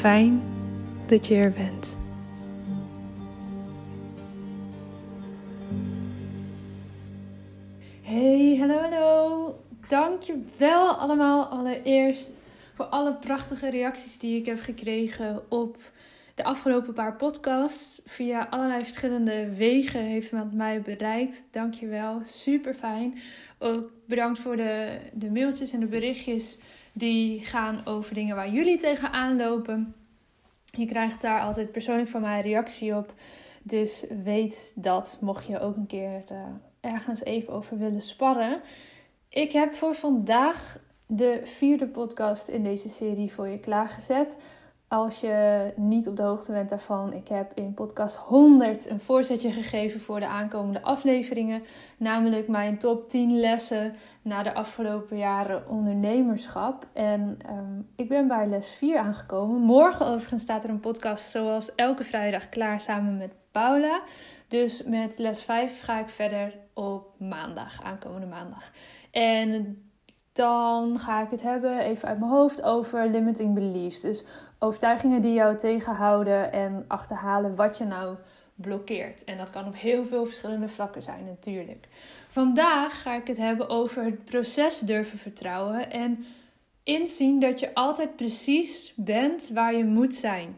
Fijn dat je er bent. Hey, hallo, hallo. Dank je wel allemaal allereerst voor alle prachtige reacties die ik heb gekregen op de afgelopen paar podcasts. Via allerlei verschillende wegen heeft het mij bereikt. Dank je wel, super fijn. Ook bedankt voor de, de mailtjes en de berichtjes die gaan over dingen waar jullie tegenaan lopen. Je krijgt daar altijd persoonlijk van mij reactie op. Dus weet dat, mocht je ook een keer uh, ergens even over willen sparren. Ik heb voor vandaag de vierde podcast in deze serie voor je klaargezet. Als je niet op de hoogte bent daarvan, ik heb in podcast 100 een voorzetje gegeven voor de aankomende afleveringen. Namelijk mijn top 10 lessen na de afgelopen jaren ondernemerschap. En um, ik ben bij les 4 aangekomen. Morgen overigens staat er een podcast zoals elke vrijdag klaar samen met Paula. Dus met les 5 ga ik verder op maandag, aankomende maandag. En dan ga ik het hebben, even uit mijn hoofd, over limiting beliefs. Dus overtuigingen die jou tegenhouden en achterhalen wat je nou blokkeert. En dat kan op heel veel verschillende vlakken zijn natuurlijk. Vandaag ga ik het hebben over het proces durven vertrouwen en inzien dat je altijd precies bent waar je moet zijn.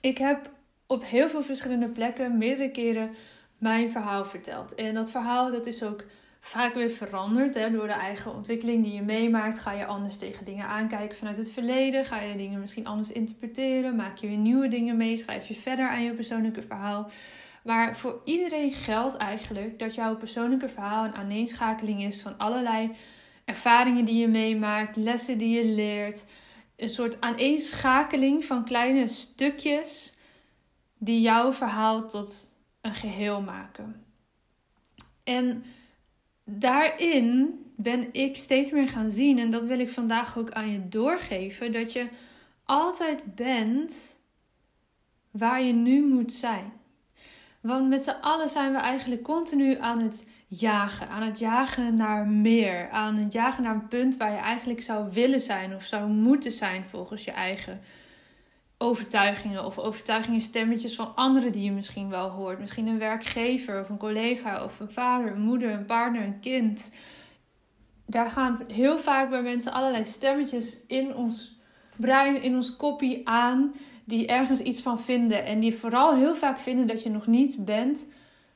Ik heb op heel veel verschillende plekken meerdere keren mijn verhaal verteld. En dat verhaal dat is ook vaak weer veranderd. Hè? Door de eigen ontwikkeling die je meemaakt, ga je anders tegen dingen aankijken vanuit het verleden. Ga je dingen misschien anders interpreteren. Maak je weer nieuwe dingen mee. Schrijf je verder aan je persoonlijke verhaal. Maar voor iedereen geldt eigenlijk dat jouw persoonlijke verhaal een aaneenschakeling is van allerlei ervaringen die je meemaakt, lessen die je leert. Een soort aaneenschakeling van kleine stukjes die jouw verhaal tot een geheel maken. En daarin ben ik steeds meer gaan zien, en dat wil ik vandaag ook aan je doorgeven, dat je altijd bent waar je nu moet zijn. Want met z'n allen zijn we eigenlijk continu aan het jagen. Aan het jagen naar meer. Aan het jagen naar een punt waar je eigenlijk zou willen zijn of zou moeten zijn volgens je eigen overtuigingen of overtuigingen, stemmetjes van anderen die je misschien wel hoort. Misschien een werkgever of een collega of een vader, een moeder, een partner, een kind. Daar gaan heel vaak bij mensen allerlei stemmetjes in ons brein, in ons koppie aan, die ergens iets van vinden. En die vooral heel vaak vinden dat je nog niet bent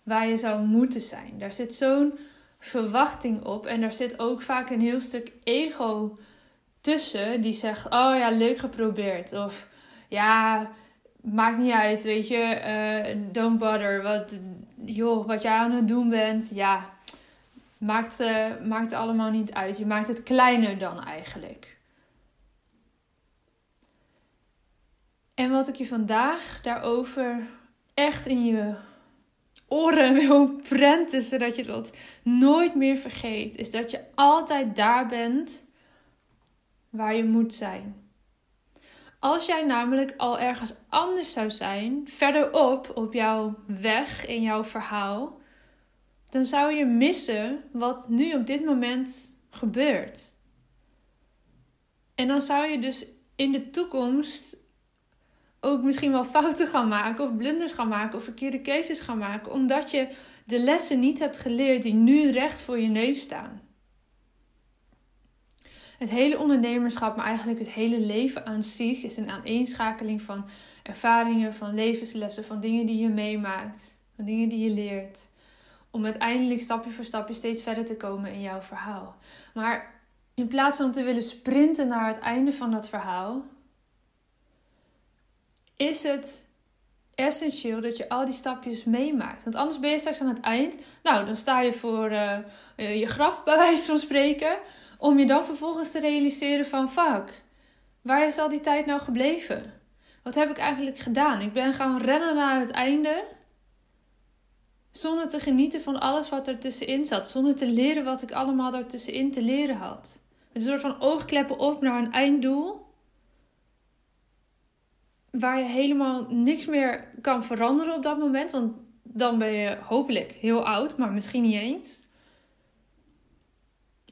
waar je zou moeten zijn. Daar zit zo'n verwachting op en daar zit ook vaak een heel stuk ego tussen die zegt: Oh ja, leuk geprobeerd. Of ja, maakt niet uit, weet je, uh, don't bother. Wat, joh, wat jij aan het doen bent, ja, maakt, uh, maakt allemaal niet uit. Je maakt het kleiner dan eigenlijk. En wat ik je vandaag daarover echt in je oren wil prenten, zodat je dat nooit meer vergeet, is dat je altijd daar bent waar je moet zijn. Als jij namelijk al ergens anders zou zijn, verderop op jouw weg in jouw verhaal, dan zou je missen wat nu op dit moment gebeurt. En dan zou je dus in de toekomst ook misschien wel fouten gaan maken, of blunders gaan maken, of verkeerde keuzes gaan maken, omdat je de lessen niet hebt geleerd die nu recht voor je neus staan het hele ondernemerschap, maar eigenlijk het hele leven aan zich, is een aaneenschakeling van ervaringen, van levenslessen, van dingen die je meemaakt, van dingen die je leert. Om uiteindelijk stapje voor stapje steeds verder te komen in jouw verhaal. Maar in plaats van te willen sprinten naar het einde van dat verhaal, is het essentieel dat je al die stapjes meemaakt. Want anders ben je straks aan het eind. Nou, dan sta je voor uh, je graf, bij wijze van spreken. Om je dan vervolgens te realiseren van fuck, waar is al die tijd nou gebleven? Wat heb ik eigenlijk gedaan? Ik ben gaan rennen naar het einde. Zonder te genieten van alles wat er tussenin zat. Zonder te leren wat ik allemaal daartussenin te leren had. Een soort van oogkleppen op naar een einddoel. Waar je helemaal niks meer kan veranderen op dat moment. Want dan ben je hopelijk heel oud, maar misschien niet eens.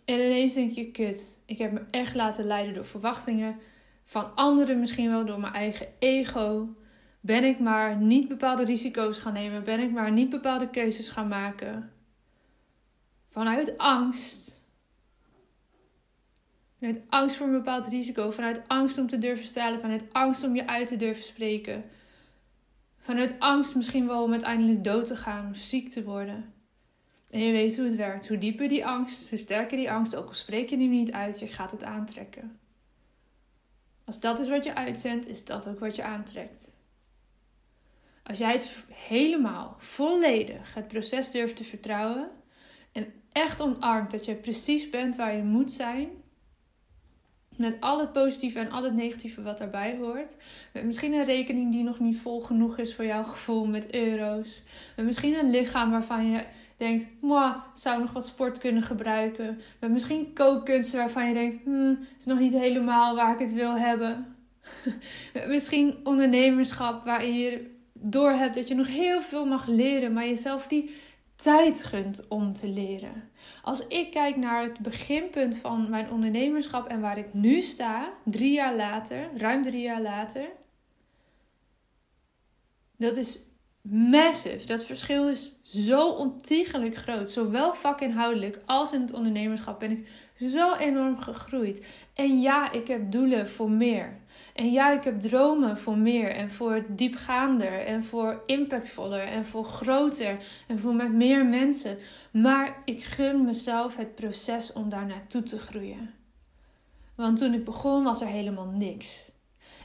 En ineens denk je, kut, ik heb me echt laten leiden door verwachtingen van anderen, misschien wel door mijn eigen ego. Ben ik maar niet bepaalde risico's gaan nemen? Ben ik maar niet bepaalde keuzes gaan maken? Vanuit angst. Vanuit angst voor een bepaald risico. Vanuit angst om te durven stralen. Vanuit angst om je uit te durven spreken. Vanuit angst misschien wel om uiteindelijk dood te gaan of ziek te worden. En je weet hoe het werkt. Hoe dieper die angst, hoe sterker die angst, ook al spreek je die niet uit, je gaat het aantrekken. Als dat is wat je uitzendt, is dat ook wat je aantrekt. Als jij het helemaal, volledig, het proces durft te vertrouwen en echt omarmt dat je precies bent waar je moet zijn, met al het positieve en al het negatieve wat daarbij hoort. Met misschien een rekening die nog niet vol genoeg is voor jouw gevoel met euro's. Met misschien een lichaam waarvan je denkt, moi, zou nog wat sport kunnen gebruiken. Met misschien kookkunsten waarvan je denkt, hmm, is nog niet helemaal waar ik het wil hebben. misschien ondernemerschap waarin je doorhebt dat je nog heel veel mag leren, maar jezelf die tijd gunt om te leren. Als ik kijk naar het beginpunt van mijn ondernemerschap en waar ik nu sta, drie jaar later, ruim drie jaar later, dat is massive. Dat verschil is zo ontiegelijk groot. Zowel vakinhoudelijk als in het ondernemerschap ben ik zo enorm gegroeid. En ja, ik heb doelen voor meer. En ja, ik heb dromen voor meer en voor diepgaander en voor impactvoller en voor groter en voor met meer mensen. Maar ik gun mezelf het proces om daar naartoe te groeien. Want toen ik begon was er helemaal niks.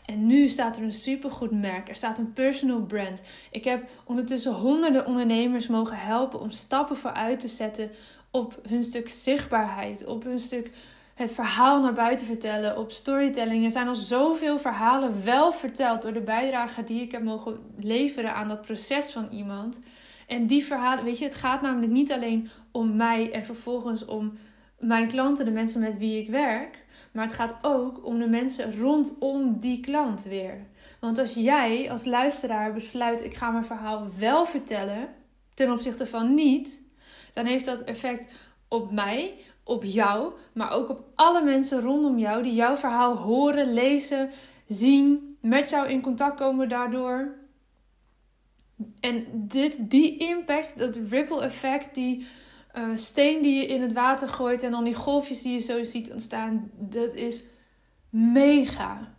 En nu staat er een supergoed merk. Er staat een personal brand. Ik heb ondertussen honderden ondernemers mogen helpen om stappen vooruit te zetten op hun stuk zichtbaarheid, op hun stuk het verhaal naar buiten vertellen, op storytelling. Er zijn al zoveel verhalen wel verteld door de bijdrage die ik heb mogen leveren aan dat proces van iemand. En die verhalen, weet je, het gaat namelijk niet alleen om mij en vervolgens om mijn klanten, de mensen met wie ik werk. Maar het gaat ook om de mensen rondom die klant weer. Want als jij als luisteraar besluit: ik ga mijn verhaal wel vertellen, ten opzichte van niet, dan heeft dat effect op mij, op jou, maar ook op alle mensen rondom jou die jouw verhaal horen, lezen, zien, met jou in contact komen daardoor. En dit, die impact, dat ripple effect, die uh, steen die je in het water gooit en dan die golfjes die je zo ziet ontstaan, dat is mega.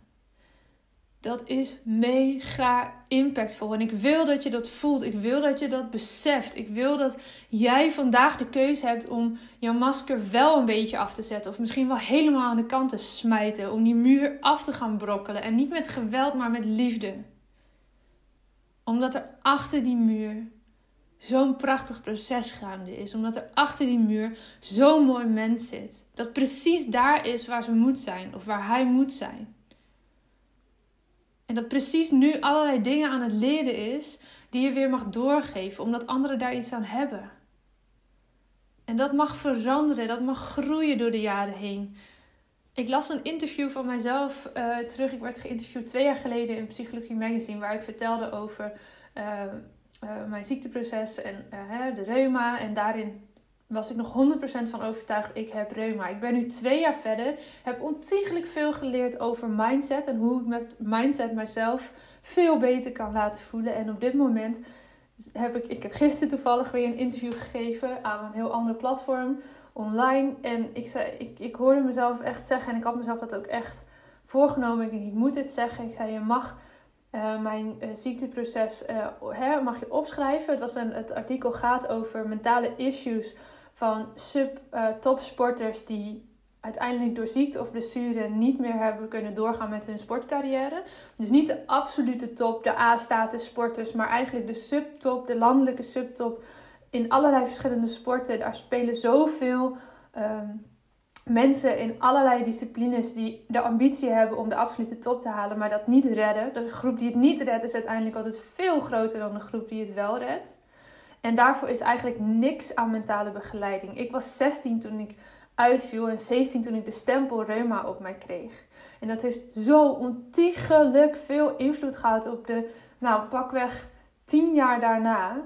Dat is mega impactvol. En ik wil dat je dat voelt. Ik wil dat je dat beseft. Ik wil dat jij vandaag de keuze hebt om jouw masker wel een beetje af te zetten. Of misschien wel helemaal aan de kant te smijten. Om die muur af te gaan brokkelen. En niet met geweld, maar met liefde. Omdat er achter die muur zo'n prachtig proces gaande is. Omdat er achter die muur zo'n mooi mens zit. Dat precies daar is waar ze moet zijn. Of waar hij moet zijn. En dat precies nu allerlei dingen aan het leren is die je weer mag doorgeven, omdat anderen daar iets aan hebben. En dat mag veranderen, dat mag groeien door de jaren heen. Ik las een interview van mijzelf uh, terug. Ik werd geïnterviewd twee jaar geleden in Psychologie Magazine, waar ik vertelde over uh, uh, mijn ziekteproces en de reuma. En daarin was ik nog 100% van overtuigd, ik heb reuma. Ik ben nu twee jaar verder, heb ontiegelijk veel geleerd over mindset en hoe ik met mindset mezelf veel beter kan laten voelen. En op dit moment heb ik, ik heb gisteren toevallig weer een interview gegeven aan een heel ander platform online. En ik, zei, ik, ik hoorde mezelf echt zeggen, en ik had mezelf dat ook echt voorgenomen. Ik denk, ik moet dit zeggen. Ik zei, je mag uh, mijn uh, ziekteproces uh, hè, mag je opschrijven. Het, was een, het artikel gaat over mentale issues van sub-topsporters die uiteindelijk door ziekte of blessure niet meer hebben kunnen doorgaan met hun sportcarrière. Dus niet de absolute top, de A-status sporters, maar eigenlijk de subtop, de landelijke subtop in allerlei verschillende sporten. Daar spelen zoveel um, mensen in allerlei disciplines die de ambitie hebben om de absolute top te halen, maar dat niet redden. De groep die het niet redt is uiteindelijk altijd veel groter dan de groep die het wel redt. En daarvoor is eigenlijk niks aan mentale begeleiding. Ik was 16 toen ik uitviel en 17 toen ik de stempel reuma op mij kreeg. En dat heeft zo ontiegelijk veel invloed gehad op de, nou pakweg 10 jaar daarna.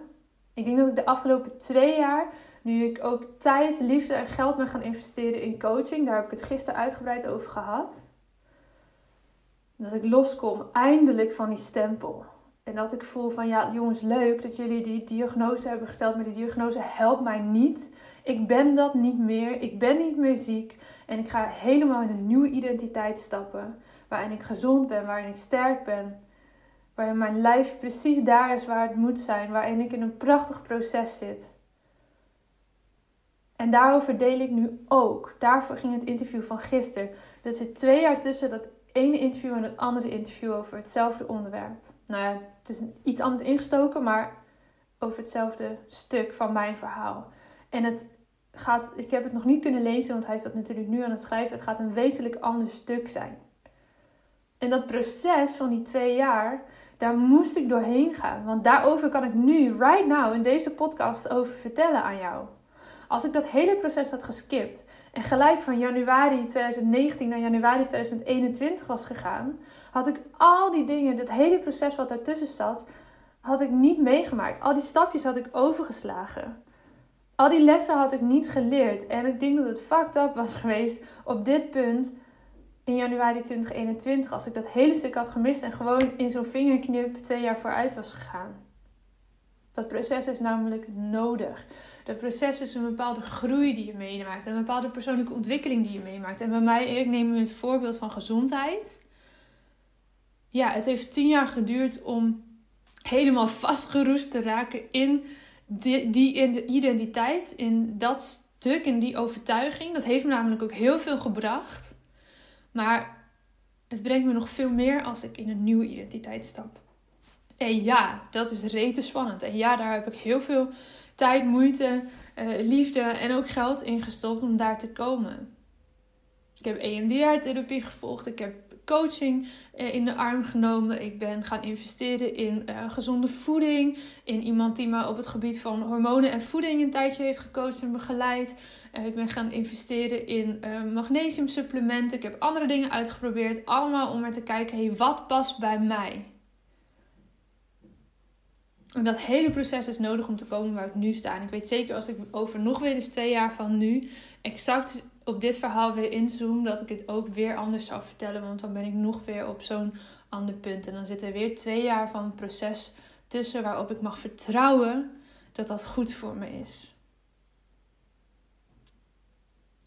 Ik denk dat ik de afgelopen twee jaar, nu ik ook tijd, liefde en geld ben gaan investeren in coaching, daar heb ik het gisteren uitgebreid over gehad. Dat ik loskom eindelijk van die stempel. En dat ik voel van ja, jongens, leuk dat jullie die diagnose hebben gesteld, maar die diagnose helpt mij niet. Ik ben dat niet meer. Ik ben niet meer ziek. En ik ga helemaal in een nieuwe identiteit stappen. Waarin ik gezond ben, waarin ik sterk ben. Waarin mijn lijf precies daar is waar het moet zijn. Waarin ik in een prachtig proces zit. En daarover deel ik nu ook. Daarvoor ging het interview van gisteren. Er zit twee jaar tussen dat ene interview en het andere interview over hetzelfde onderwerp nou ja, het is iets anders ingestoken, maar over hetzelfde stuk van mijn verhaal. En het gaat, ik heb het nog niet kunnen lezen, want hij is dat natuurlijk nu aan het schrijven. Het gaat een wezenlijk ander stuk zijn. En dat proces van die twee jaar, daar moest ik doorheen gaan. Want daarover kan ik nu, right now, in deze podcast over vertellen aan jou. Als ik dat hele proces had geskipt en gelijk van januari 2019 naar januari 2021 was gegaan, had ik al die dingen, dat hele proces wat daartussen zat, had ik niet meegemaakt. Al die stapjes had ik overgeslagen. Al die lessen had ik niet geleerd. En ik denk dat het fucked up was geweest op dit punt in januari 2021. Als ik dat hele stuk had gemist en gewoon in zo'n vingerknip twee jaar vooruit was gegaan. Dat proces is namelijk nodig. Dat proces is een bepaalde groei die je meemaakt. Een bepaalde persoonlijke ontwikkeling die je meemaakt. En bij mij, ik neem nu het voorbeeld van gezondheid ja, het heeft tien jaar geduurd om helemaal vastgeroest te raken in die, die identiteit, in dat stuk, in die overtuiging. Dat heeft me namelijk ook heel veel gebracht. Maar het brengt me nog veel meer als ik in een nieuwe identiteit stap. En ja, dat is rete spannend. En ja, daar heb ik heel veel tijd, moeite, uh, liefde en ook geld in gestopt om daar te komen. Ik heb EMDR-therapie gevolgd. Ik heb coaching eh, in de arm genomen. Ik ben gaan investeren in uh, gezonde voeding. In iemand die me op het gebied van hormonen en voeding een tijdje heeft gecoacht en begeleid. Ik ben gaan investeren in magnesiumsupplementen. Ik heb andere dingen uitgeprobeerd. Allemaal om maar te kijken, wat past bij mij? En dat hele proces is nodig om te komen waar ik nu sta. En ik weet zeker als ik over nog weer eens twee jaar van nu exact op dit verhaal weer inzoom, dat ik het ook weer anders zou vertellen. Want dan ben ik nog weer op zo'n ander punt. En dan zit er weer twee jaar van proces tussen waarop ik mag vertrouwen dat dat goed voor me is.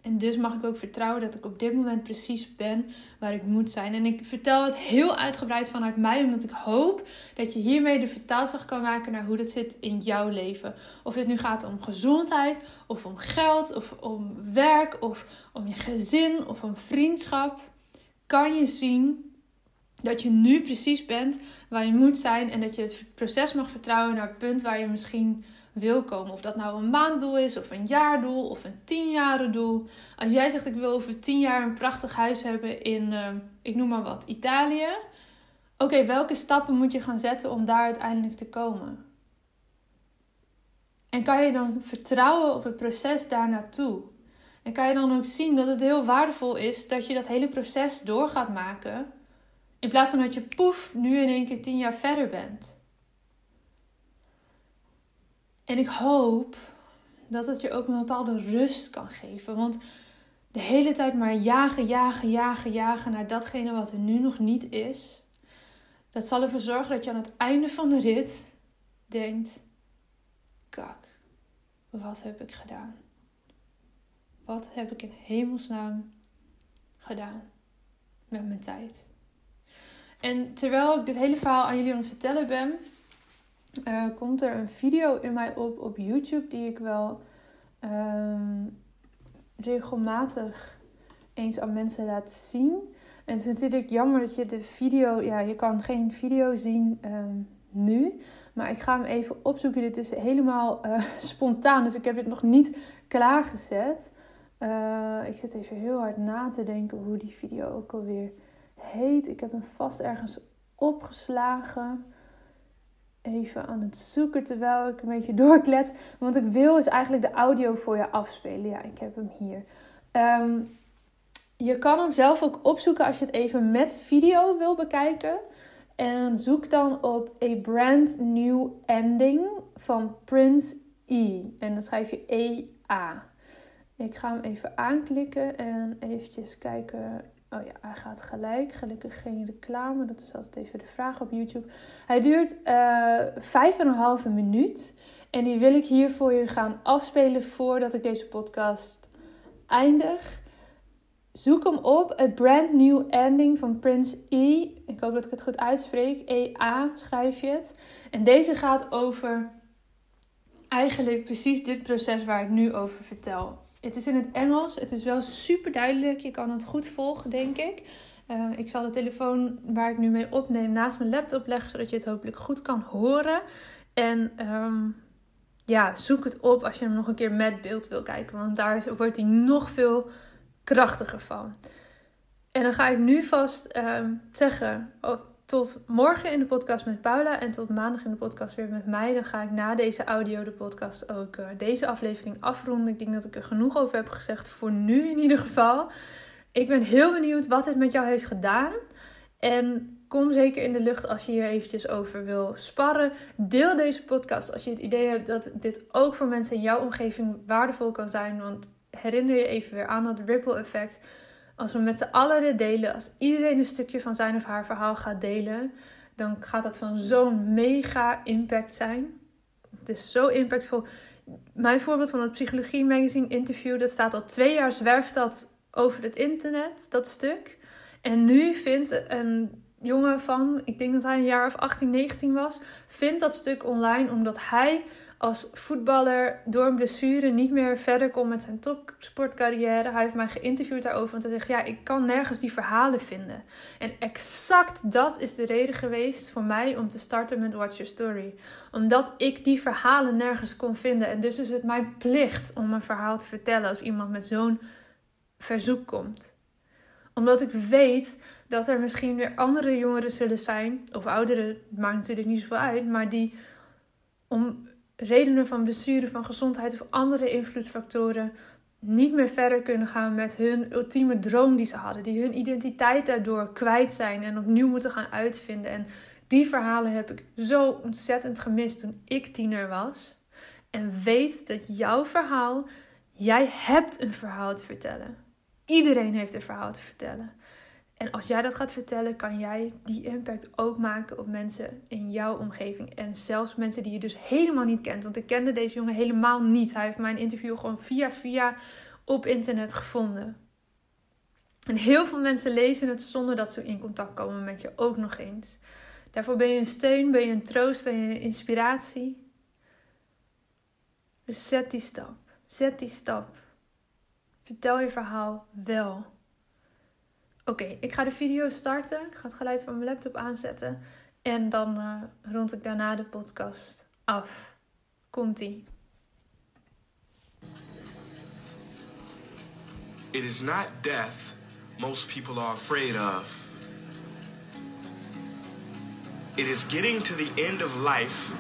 En dus mag ik ook vertrouwen dat ik op dit moment precies ben waar ik moet zijn. En ik vertel het heel uitgebreid vanuit mij, omdat ik hoop dat je hiermee de vertaalslag kan maken naar hoe dat zit in jouw leven. Of het nu gaat om gezondheid, of om geld, of om werk, of om je gezin, of om vriendschap. Kan je zien dat je nu precies bent waar je moet zijn en dat je het proces mag vertrouwen naar het punt waar je misschien wil komen. Of dat nou een maanddoel is, of een jaardoel, of een tienjaren doel. Als jij zegt ik wil over tien jaar een prachtig huis hebben in, uh, ik noem maar wat, Italië. Oké, welke stappen moet je gaan zetten om daar uiteindelijk te komen? En kan je dan vertrouwen op het proces daar naartoe? En kan je dan ook zien dat het heel waardevol is dat je dat hele proces door gaat maken. In plaats van dat je poef nu in één keer tien jaar verder bent. En ik hoop dat het je ook een bepaalde rust kan geven. Want de hele tijd maar jagen, jagen, jagen, jagen naar datgene wat er nu nog niet is. Dat zal ervoor zorgen dat je aan het einde van de rit denkt: kak, wat heb ik gedaan? Wat heb ik in hemelsnaam gedaan met mijn tijd? En terwijl ik dit hele verhaal aan jullie aan het vertellen ben, uh, komt er een video in mij op op YouTube die ik wel ehm, regelmatig eens aan mensen laat zien. En het is natuurlijk jammer dat je de video, ja, je kan geen video zien ehm, nu. Maar ik ga hem even opzoeken. Dit is helemaal uh, spontaan, dus ik heb het nog niet klaargezet. Uh, ik zit even heel hard na te denken hoe die video ook alweer heet. Ik heb hem vast ergens opgeslagen even aan het zoeken terwijl ik een beetje doorklets. Want ik wil is eigenlijk de audio voor je afspelen. Ja, ik heb hem hier. Ehm, je kan hem zelf ook opzoeken als je het even met video wil bekijken. En zoek dan op A Brand New Ending van Prince E. En dan schrijf je E-A. Ik ga hem even aanklikken en eventjes kijken Oh ja, hij gaat gelijk. Gelukkig geen reclame. Dat is altijd even de vraag op YouTube. Hij duurt uh, vijf en een halve minuut. En die wil ik hier voor je gaan afspelen voordat ik deze podcast eindig. Zoek hem op. A Brand New Ending van Prince E. Ik hoop dat ik het goed uitspreek. E-A schrijf je het. En deze gaat over eigenlijk precies dit proces waar ik nu over vertel. Het is in het Engels. Het is wel super duidelijk. Je kan het goed volgen, denk ik. Uh, ik zal de telefoon waar ik nu mee opneem naast mijn laptop leggen, zodat je het hopelijk goed kan horen. En um, ja, zoek het op als je hem nog een keer met beeld wil kijken, want daar wordt hij nog veel krachtiger van. En dan ga ik nu vast um, zeggen, oh, tot morgen in de podcast met Paula en tot maandag in de podcast weer met mij. Dan ga ik na deze audio de podcast ook uh, deze aflevering afronden. Ik denk dat ik er genoeg over heb gezegd voor nu in ieder geval. Ik ben heel benieuwd wat het met jou heeft gedaan. En kom zeker in de lucht als je hier eventjes over wil sparren. Deel deze podcast als je het idee hebt dat dit ook voor mensen in jouw omgeving waardevol kan zijn. Want herinner je even weer aan dat ripple effect als we met z'n allen dit delen, als iedereen een stukje van zijn of haar verhaal gaat delen, dan gaat dat van zo'n mega impact zijn. Het is zo impactvol. Mijn voorbeeld van het Psychologie Magazine interview, dat staat al twee jaar zwerft dat over het internet, dat stuk. En nu vindt een jongen van, ik denk dat hij een jaar of 18, 19 was, vindt dat stuk online omdat hij als voetballer door een blessure niet meer verder kon met zijn topsportcarrière. Hij heeft mij geïnterviewd daarover. Want hij zegt: Ja, ik kan nergens die verhalen vinden. En exact dat is de reden geweest voor mij om te starten met Watch Your Story. Omdat ik die verhalen nergens kon vinden. En dus is het mijn plicht om een verhaal te vertellen als iemand met zo'n verzoek komt. Omdat ik weet dat er misschien weer andere jongeren zullen zijn, of ouderen, maakt natuurlijk niet zoveel uit, maar die om redenen van blessure, van gezondheid of andere invloedsfactoren niet meer verder kunnen gaan met hun ultieme droom die ze hadden. Die hun identiteit daardoor kwijt zijn en opnieuw moeten gaan uitvinden. En die verhalen heb ik zo ontzettend gemist toen ik tiener was. En weet dat jouw verhaal, jij hebt een verhaal te vertellen. Iedereen heeft een verhaal te vertellen. En als jij dat gaat vertellen, kan jij die impact ook maken op mensen in jouw omgeving. En zelfs mensen die je dus helemaal niet kent. Want ik kende deze jongen helemaal niet. Hij heeft mijn interview gewoon via via op internet gevonden. En heel veel mensen lezen het zonder dat ze in contact komen met je ook nog eens. Daarvoor ben je een steun, ben je een troost, ben je een inspiratie. Dus zet die stap. Zet die stap. Vertel je verhaal wel. Oké, ik ga de video starten. Ik ga het geluid van mijn laptop aanzetten. En dan uh, rond ik daarna de podcast af. Komt-ie. It is not death most people are afraid of. It is getting to the end of life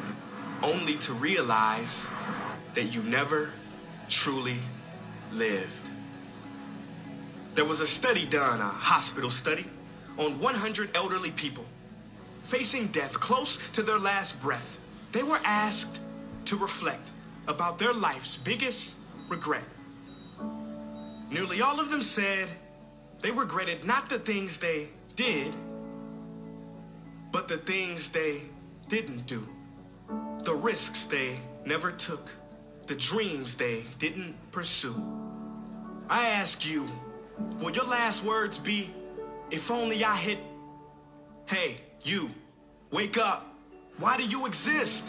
only to realize that you never truly lived. There was a study done, a hospital study, on 100 elderly people facing death close to their last breath. They were asked to reflect about their life's biggest regret. Nearly all of them said they regretted not the things they did, but the things they didn't do, the risks they never took, the dreams they didn't pursue. I ask you, will your last words be, if only I hit, hey, you, wake up. Why do you exist?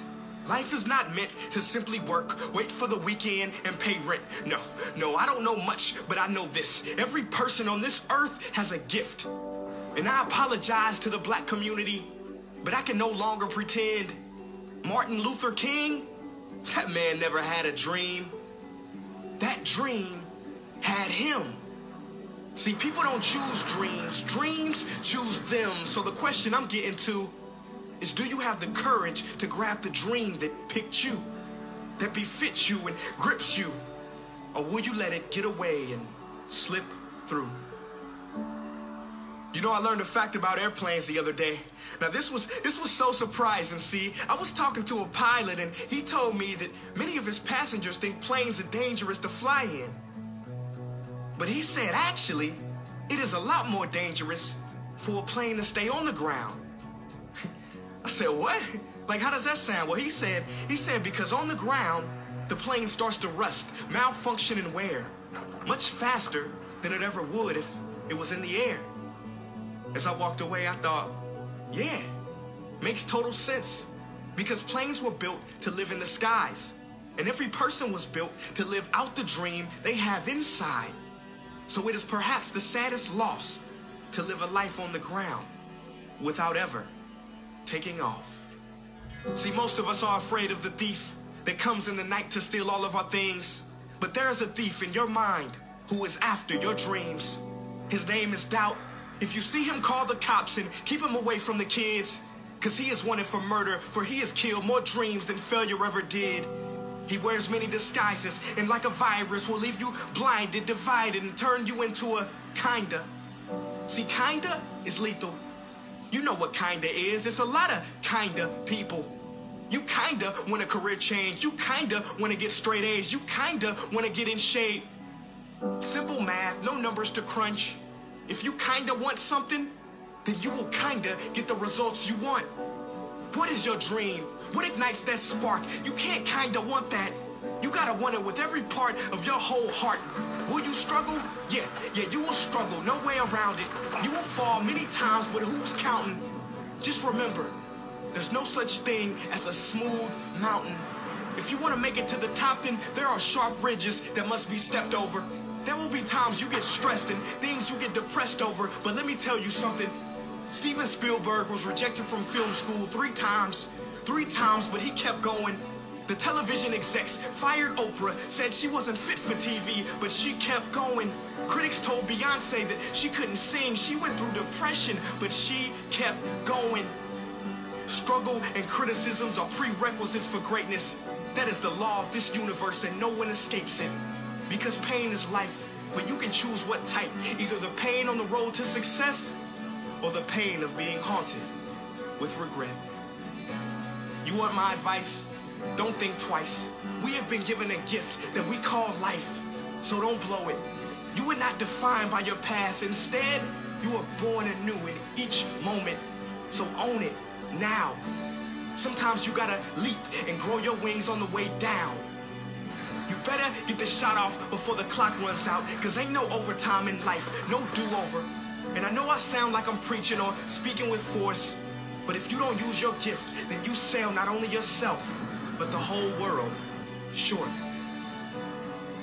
Life is not meant to simply work, wait for the weekend, and pay rent. No, no, I don't know much, but I know this. Every person on this earth has a gift. And I apologize to the black community, but I can no longer pretend Martin Luther King, that man never had a dream. That dream had him. See, people don't choose dreams, dreams choose them. So the question I'm getting to is do you have the courage to grab the dream that picked you, that befits you and grips you? Or will you let it get away and slip through? You know, I learned a fact about airplanes the other day. Now, this was this was so surprising. See, I was talking to a pilot, and he told me that many of his passengers think planes are dangerous to fly in. But he said, actually, it is a lot more dangerous for a plane to stay on the ground. I said, what? Like, how does that sound? Well, he said, he said, because on the ground, the plane starts to rust, malfunction, and wear much faster than it ever would if it was in the air. As I walked away, I thought, yeah, makes total sense. Because planes were built to live in the skies. And every person was built to live out the dream they have inside. So it is perhaps the saddest loss to live a life on the ground without ever taking off. See, most of us are afraid of the thief that comes in the night to steal all of our things. But there is a thief in your mind who is after your dreams. His name is Doubt. If you see him, call the cops and keep him away from the kids. Cause he is wanted for murder, for he has killed more dreams than failure ever did. He wears many disguises, and like a virus, will leave you blinded, divided, and turn you into a kinda. See, kinda is lethal. You know what kinda is. It's a lot of kinda people. You kinda want a career change. You kinda want to get straight A's. You kinda want to get in shape. Simple math, no numbers to crunch. If you kinda want something, then you will kinda get the results you want. What is your dream? What ignites that spark? You can't kinda want that. You gotta want it with every part of your whole heart. Will you struggle? Yeah, yeah, you will struggle. No way around it. You will fall many times, but who's counting? Just remember, there's no such thing as a smooth mountain. If you want to make it to the top, then there are sharp ridges that must be stepped over. There will be times you get stressed and things you get depressed over, but let me tell you something. Steven Spielberg was rejected from film school three times. Three times, but he kept going. The television execs fired Oprah, said she wasn't fit for TV, but she kept going. Critics told Beyonce that she couldn't sing. She went through depression, but she kept going. Struggle and criticisms are prerequisites for greatness. That is the law of this universe, and no one escapes it. Because pain is life, but you can choose what type. Either the pain on the road to success or the pain of being haunted with regret. You want my advice? Don't think twice. We have been given a gift that we call life, so don't blow it. You were not defined by your past. Instead, You were born anew in each moment, so own it now. Sometimes you gotta leap and grow your wings on the way down. You better get the shot off before the clock runs out, cause ain't no overtime in life, no do-over. And I know I sound like I'm preaching or speaking with force, but if you don't use your gift, then you sell not only yourself, but the whole world short.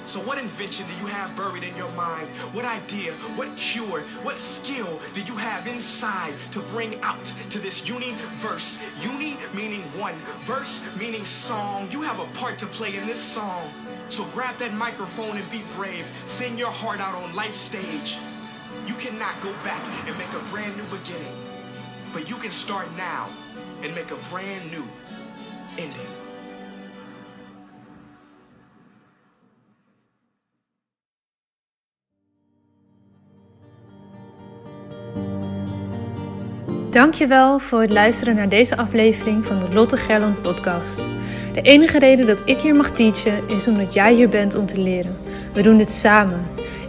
So what invention do you have buried in your mind? What idea, what cure, what skill do you have inside to bring out to this universe? Uni meaning one, verse meaning song. You have a part to play in this song. So grab that microphone and be brave. Sing your heart out on life stage. You cannot go back and make a brand new beginning. But you can start now and make a brand new ending. Dankjewel voor het luisteren naar deze aflevering van de Lotte Gerland podcast. De enige reden dat ik hier mag teachen is omdat jij hier bent om te leren. We doen dit samen.